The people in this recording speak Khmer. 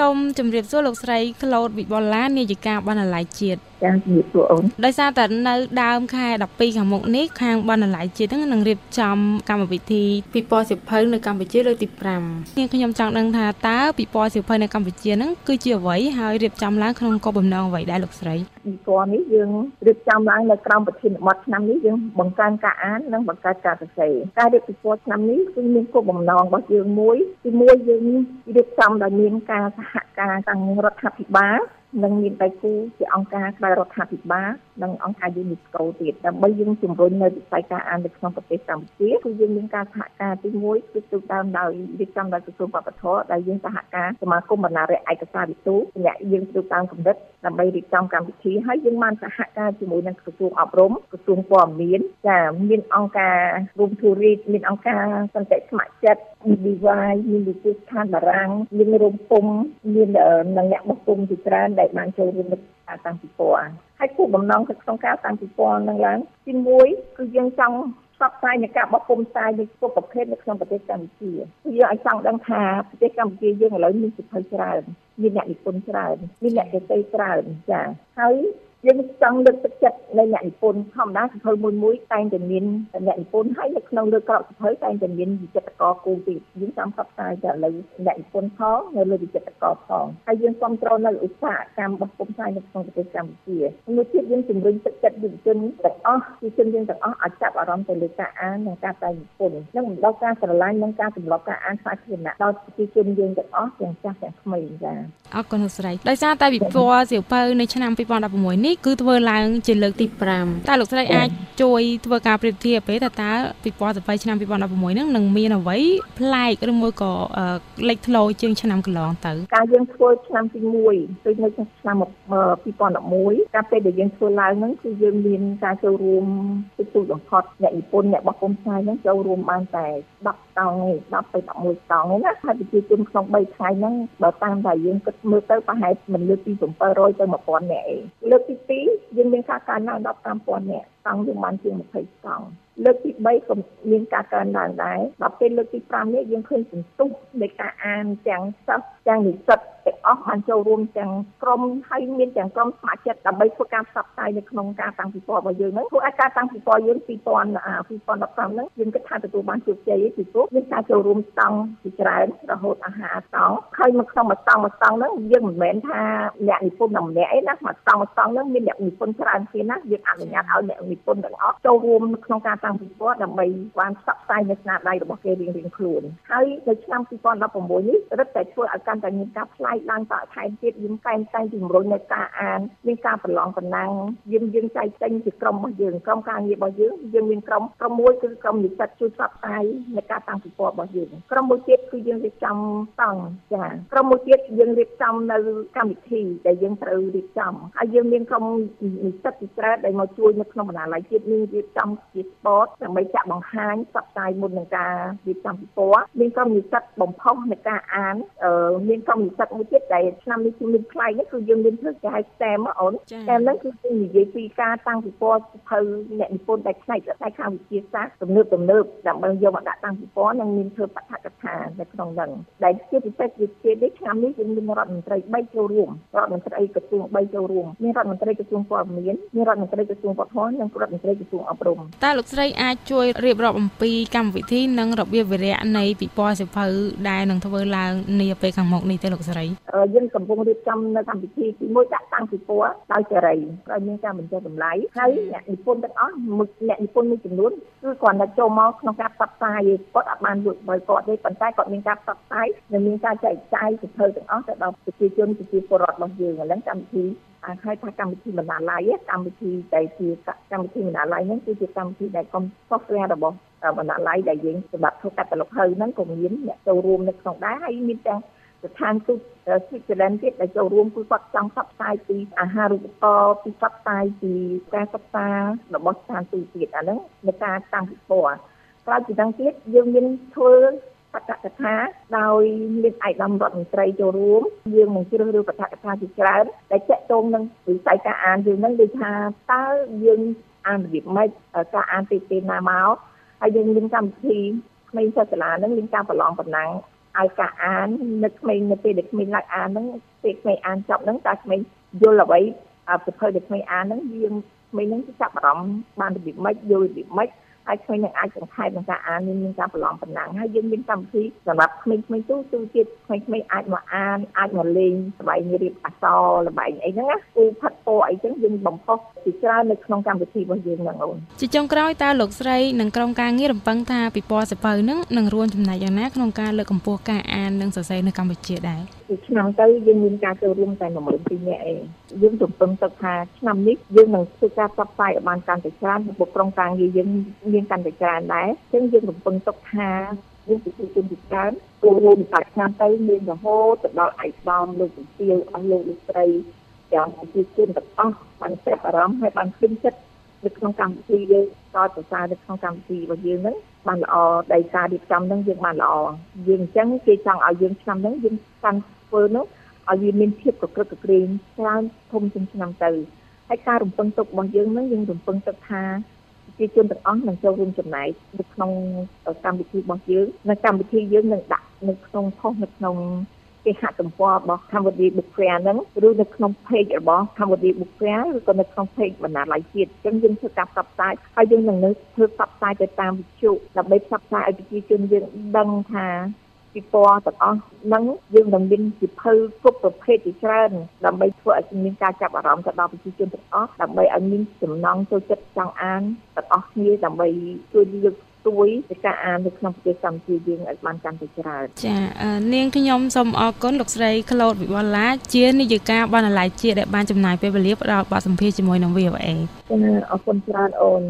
សូមជម្រាបសួរលោកស្រីក្លូតវិបុលានាយិកាបណ្ណាល័យជាតិ ចាជំរាបសួរអូនដោយសារតែនៅដើមខែ12ខាងមុខនេះខាងបណ្ណាល័យជាតិហ្នឹងនឹងរៀបចំកម្មវិធីពិព័រណ៍សិភៅនៅកម្ពុជាលើកទី5ខ្ញុំខ្ញុំចង់ដឹងថាតើពិព័រណ៍សិភៅនៅកម្ពុជាហ្នឹងគឺជាអ្វីហើយរៀបចំឡើងក្នុងគោលបំណងអ្វីដែរលោកស្រីពិព័រណ៍នេះយើងរៀបចំឡើងនៅក្រោមប្រធានបទឆ្នាំនេះយើងបង្កើនការអាននិងបង្កើតការសរសេរការរៀបពិព័រណ៍ឆ្នាំនេះគឺមានគោលបំណងរបស់យើងមួយទីមួយយើងរៀបចំដោយមានការសហការទាំងរដ្ឋាភិបាល និងមានដៃគូជាអង្គការក្រៅរដ្ឋាភិបាលនិងអង្គការ UNESCO ទៀតដើម្បីយើងជំរុញនៅវិស័យការអាននៅក្នុងប្រទេសកម្ពុជាគឺយើងមានការសហការទី1គឺទូតាមដោយរៀបចំដោយក្រសួងវប្បធម៌ដែលយើងសហការសមាគមបណ្ណារឯកសារវិទូអ្នកយើងទូតាមកម្រិតដើម្បីរៀបចំកម្មវិធីហើយយើងបានសហការជាមួយនឹងក្រសួងអប់រំក្រសួងព័ត៌មានចាមានអង្គការរួមធូរីតមានអង្គការសន្តិស្ម័គ្រចិត្តមានវិវាយមានវិទ្យាស្ថានបារាំងមានរោងពុំមាននឹងអ្នកបោះពុំជាច្រើនដែលបានចូលរួមនៅការតាំងពិព័រណ៍ហើយគោលបំណងក្នុងការតាំងពិព័រណ៍នឹងឡើងទី1គឺយើងចង់ផ្សព្វផ្សាយនៃការបោះពុំផ្សាយនៃគ្រប់ប្រភេទនៅក្នុងប្រទេសកម្ពុជាគឺយើងឲ្យចង់ដឹងថាប្រទេសកម្ពុជាយើងឥឡូវមានសិទ្ធិច្រើនមានអ្នកនិពន្ធច្រើនមានអ្នកទេសច្រើនចាហើយ យើងចង់លើកទឹកចិត្តនៅអ្នកនិពន្ធធម្មតាសភៅមួយមួយតែងតែមានអ្នកនិពន្ធហើយនៅក្នុងលើក្រោកសភៅតែងតែមានវិចិត្រករគូទៀតយើងចង់ផ្សព្វផ្សាយទៅលើអ្នកនិពន្ធផងនៅលើវិចិត្រករផងហើយយើងគ្រប់គ្រងនៅឧស្សាហកម្មរបស់ពុំផ្សាយនៅក្នុងប្រទេសកម្ពុជាមួយទៀតយើងជំរុញទឹកចិត្តយុវជនទាំងអស់យុវជនយើងទាំងអស់ឲ្យចាប់អារម្មណ៍ទៅលើការអាននិងការតែងនិពន្ធនិងបណ្ដុះការស្រឡាញ់និងការទម្លាប់ការអានសាធារណៈដល់ប្រជាជនយើងទាំងអស់ទាំងចាស់ទាំងក្មេងចា៎អរគុណលោកស្រីដោយសារតែវិព័រណ៍សៀវភៅនៅឆ្នាំ2016នេះគឺធ្វើឡើងជាលើកទី5តើលោកស្រីអាចជួយធ្វើការប្រៀបធៀបទេថាតើពិព័រណ៍សៀវភៅឆ្នាំ2016ហ្នឹងនឹងមានអ្វីប្លែកឬមួយក៏លេចធ្លោជាងឆ្នាំកន្លងទៅការយើងធ្វើឆ្នាំទី1ដូចនៅឆ្នាំ2011ការពេលដែលយើងធ្វើឡើងហ្នឹងគឺយើងមានការចូលរួមទីទូបំផុតអ្នកនិពន្ធអ្នកបោះពុម្ពផ្សាយហ្នឹងចូលរួមបានតែ10តង់ទេ10ទៅ11តង់ណាហើយប្រជាជនក្នុង3ថ្ងៃហ្នឹងបើតាមតែយើងគិតមើលទៅប្រហែលមិនលើសពី700ទៅ1000នាក់ឯងលើកទី2យើងមានការកើនឡើងដល់5000នាក់តង់យើងបានជាង20តង់ លើកទី3ក៏មានការកើនឡើងដែរដល់ពេលលើកទី5នេះយើងឃើញសន្ទុះនៃការអានទាំងសិស្សទាំងនិស្សិតទាំងអស់បានចូលរួមទាំងក្រុមហើយមានទាំងក្រុមស្ម័គ្រចិត្តដើម្បីធ្វើការផ្សព្វផ្សាយនៅក្នុងការតាំងពិព័រណ៍របស់យើងហ្នឹងធ្វើឲ្យការតាំងពិព័រណ៍យើង2000 2015ហ្នឹងយើងគិតថាទទួលបានជោគជ័យពីព្រោះមានការចូលរួមស្តង់ជាច្រើនរហូតអាហារស្តង់ហើយមកក្នុងមួយស្តង់មួយស្តង់ហ្នឹងយើងមិនមែនថាអ្នកនិពន្ធតែម្នាក់ឯណាមួយស្តង់មួយស្តង់ហ្នឹងមានអ្នកនិពន្ធច្រើនជាងណាយើងអនុញ្ញាតឲ្យអ្នកនិពន្ធទាំងអស់ចូលរួមក្នុងការតាំងពិព័រណ៍ដើម្បីបានផ្សព្វផ្សាយនៅស្នាដៃរបស់គេរៀងៗខ្លួនហើយនៅឆ្នាំ2016នេះរឹតតែធ្វើឲ្យកាន់តែមានការផ្លាយឡើងតថែមទៀតយើងតែងតែជំរុញនៅការអានមានការប្រឡងប្រណាំងយើងយើងចែកចេញជាក្រុមរបស់យើងក្រុមការងាររបស់យើងយើងមានក្រុមក្រុមមួយគឺក្រុមនិស្សិតជួយផ្សព្វផ្សាយនៃការតាំងពិព័រណ៍របស់យើងក្រុមមួយទៀតគឺយើងរៀបចំតង់ចាក្រុមមួយទៀតយើងរៀបចំនៅកម្មវិធីដែលយើងត្រូវរៀបចំហើយយើងមានក្រុមនិស្សិតជាច្រើនដែលមកជួយនៅក្នុងបណ្ណាល័យទៀតមានរៀបចំជា sport ដើម្បីចាក់បង្ហាញផ្សព្វផ្សាយមុននឹងការរៀបចំពិព័រណ៍មានក្រុមនិស្សិតបំផុសនៃការអានមានក្រុមនិស្សិតមួយទៀតដែលឆ្នាំនេះគឺមានផ្លៃនេះគឺយើងមានធ្វើគេហៅ STEM អូន STEM ហ្នឹងគឺនិយាយពីការតាំងពិព័រណ៍សិភៅអ្នកនិពន្ធដែលផ្នែកផ្នែកខាងវិទ្យាសាស្ត្រទំនើបទំនើបដើម្បីយកមកដាក់តាំងពិព័រណ៍និងមានធ្វើបឋកថានៅក្នុងហ្នឹងដែលជាពិសេសវិទ្យានេះឆ្នាំនេះយើងមានរដ្ឋមន្ត្រី3ចូលរួមរដ្ឋមន្ត្រីក្រសួង3ចូលរួមមានរដ្ឋមន្ត្រីក្រសួងព័ត៌មានមានរដ្ឋមន្ត្រីក្រសួងវប្បធម៌និងរដ្ឋមន្ត្រីក្រសួងអប់រំតើលោកស្រីអាចជួយរៀបរាប់អំពីកម្មវិធីនិងរបៀបវិរៈនៃពិព័រណ៍សិភៅដែលនឹងធ្វើឡើងនាពេលខាងមុខនេះទេលោកស្រីយើងកំពុងរៀបចំនៅកម្មវិធីទី1ដាក់តាំងពិព័រណ៍ដោយសេរីហើយមានការបញ្ចុះតម្លៃហើយអ្នកនិពន្ធទាំងអស់អ្នកនិពន្ធមួយចំនួនគឺគាត់តែចូលមកក្នុងការផ្សព្វផ្សាយគាត់អត់បានលក់ដោយគាត់ទេប៉ុន្តែគាត់មានការផ្សព្វផ្សាយនិងមានការចែកចាយសិភៅទាំងអស់ទៅដល់ប្រជាជនប្រជាពលរដ្ឋរបស់យើងឥឡូវកម្មវិធី អាចហៅថាកម្មវិធីបណ្ណាល័យកម្មវិធីដែលជាកម្មវិធីបណ្ណាល័យហ្នឹងគឺជាកម្មវិធីដែលកុំ software របស់បណ្ណាល័យដែលយើងសម្រាប់ធ្វើកាតាឡុកហើយហ្នឹងក៏មានអ្នកចូលរួមនៅក្នុងដែរហើយមានទាំងស្ថានទូតស្វីសឡែនទៀតដែលចូលរួមគឺគាត់ចង់ផ្សព្វផ្សាយពីអាហារូបករណ៍ពីផ្សព្វផ្សាយពីការសិក្សារបស់ស្ថានទូតទៀតអាហ្នឹងនៃការតាំងពិព័រណ៍ក្រៅពីហ្នឹងទៀតយើងមានធ្វើ បតកថាដោយមានឯកឧត្តមរដ្ឋមន្ត្រីចូលរួមយើងនឹងជ្រើសរើសបតកថាជាច្រើនដែលតាក់ទងនឹងវិស័យការអានយើងនឹងដូចថាតើយើងអានរបៀបម៉េចការអានទីទីណាមកហើយយើងមានកម្មវិធីក្មេងសិស្សសាលានឹងមានការប្រឡងប្រណាំងឲ្យការអាននៅក្មេងនៅពេលដែលក្មេងឡើងអានហ្នឹងពេលក្មេងអានចប់ហ្នឹងតើក្មេងយល់អ្វីប្រភេទដែលក្មេងអានហ្នឹងយើងក្មេងហ្នឹងចាប់អារម្មណ៍បានរបៀបម៉េចយល់របៀបម៉េច ហើយក្មេងនឹងអាចសង្ខេបនឹងការអានមានការប្រឡងប៉ុណ្ណឹងហើយយើងមានកម្មវិធីសម្រាប់ក្មេងៗទូទៅទៀតក្មេងៗអាចមកអានអាចមកលេងល្បែងរៀបអក្សរល្បែងអីហ្នឹងណាគូផាត់ពណ៌អីចឹងយើងបំផុសជាច្រើននៅក្នុងកម្មវិធីរបស់យើងហ្នឹងអូនជាចុងក្រោយតើលោកស្រីនិងក្រុមការងាររំពឹងថាពិព័រណ៍សិភៅហ្នឹងនឹងរួមចំណែកយ៉ាងណាក្នុងការលើកកម្ពស់ការអាននិងសរសេរនៅកម្ពុជាដែរ ពីឆ្នាំទៅយើងមានការចូលរួមតែ12000នាក់ឯងយើងរំពឹងទៅថាឆ្នាំនេះយើងនឹងធ្វើការផ្សព្វផ្សាយឲ្យបានកាន់តែច្រើនពីក្រុមការងារយើងមានកាន់តែច្រើនដែរអញ្ចឹងយើងរំពឹងទុកថាយើងប្រជាជនជាច្រើនចូលរួមតែឆ្នាំទៅមានរហូតទៅដល់ឯកឧត្តមលោកជំទាវអស់លោកលោកស្រីទាំងប្រជាជនទាំងអស់បានចាប់អារម្មណ៍ហើយបានពេញចិត្តនៅក្នុងកម្មវិធីយើងតតប្រសើរនៅក្នុងកម្មវិធីរបស់យើងហ្នឹងបានល្អដោយសាររៀបចំហ្នឹងយើងបានល្អយើងអញ្ចឹងគេចង់ឲ្យយើងឆ្នាំហ្នឹងយើងកាន់ ធ្វើនោះឲ្យវាមានភាពកក្រឹកកក្រែងច្រើនធំជាងឆ្នាំទៅហើយការរំពឹងទុករបស់យើងនឹងយើងរំពឹងទុកថាប្រជាជនទាំងអស់នឹងចូលរួមចំណែកនៅក្នុងកម្មវិធីរបស់យើងនៅកម្មវិធីយើងនឹងដាក់នៅក្នុងផុសនៅក្នុងគេហទំព័ររបស់កម្មវិធី Book Fair ហ្នឹងឬនៅក្នុង page របស់កម្មវិធី Book Fair ឬក៏នៅក្នុង page បណ្ណាល័យជាតិអញ្ចឹងយើងធ្វើការផ្សព្វផ្សាយហើយយើងនឹងនៅធ្វើផ្សព្វផ្សាយទៅតាមវិទ្យុដើម្បីផ្សព្វផ្សាយឲ្យប្រជាជនយើងដឹងថា ពិព័រណ៍ទាំងអស់ហ្នឹងយើងនឹងមានសិភៅគ្រប់ប្រភេទជាច្រើនដើម្បីធ្វើឲ្យមានការចាប់អារម្មណ៍ទៅដល់ប្រជាជនទាំងអស់ដើម្បីឲ្យមានចំណង់ចូលចិត្តចង់អានទាំងអស់គ្នាដើម្បីជួយលើកស្ទួយនៃការអាននៅក្នុងប្រទេសកម្ពុជាយើងឲ្យបានកាន់តែច្រើនចានាងខ្ញុំសូមអរគុណលោកស្រីក្លូតវិវលាជានាយិកាបណ្ណាល័យជាតិដែលបានចំណាយពេលវេលាផ្ដល់បទសម្ភាសន៍ជាមួយនឹង VOA ចាអរគុណច្រើនអូន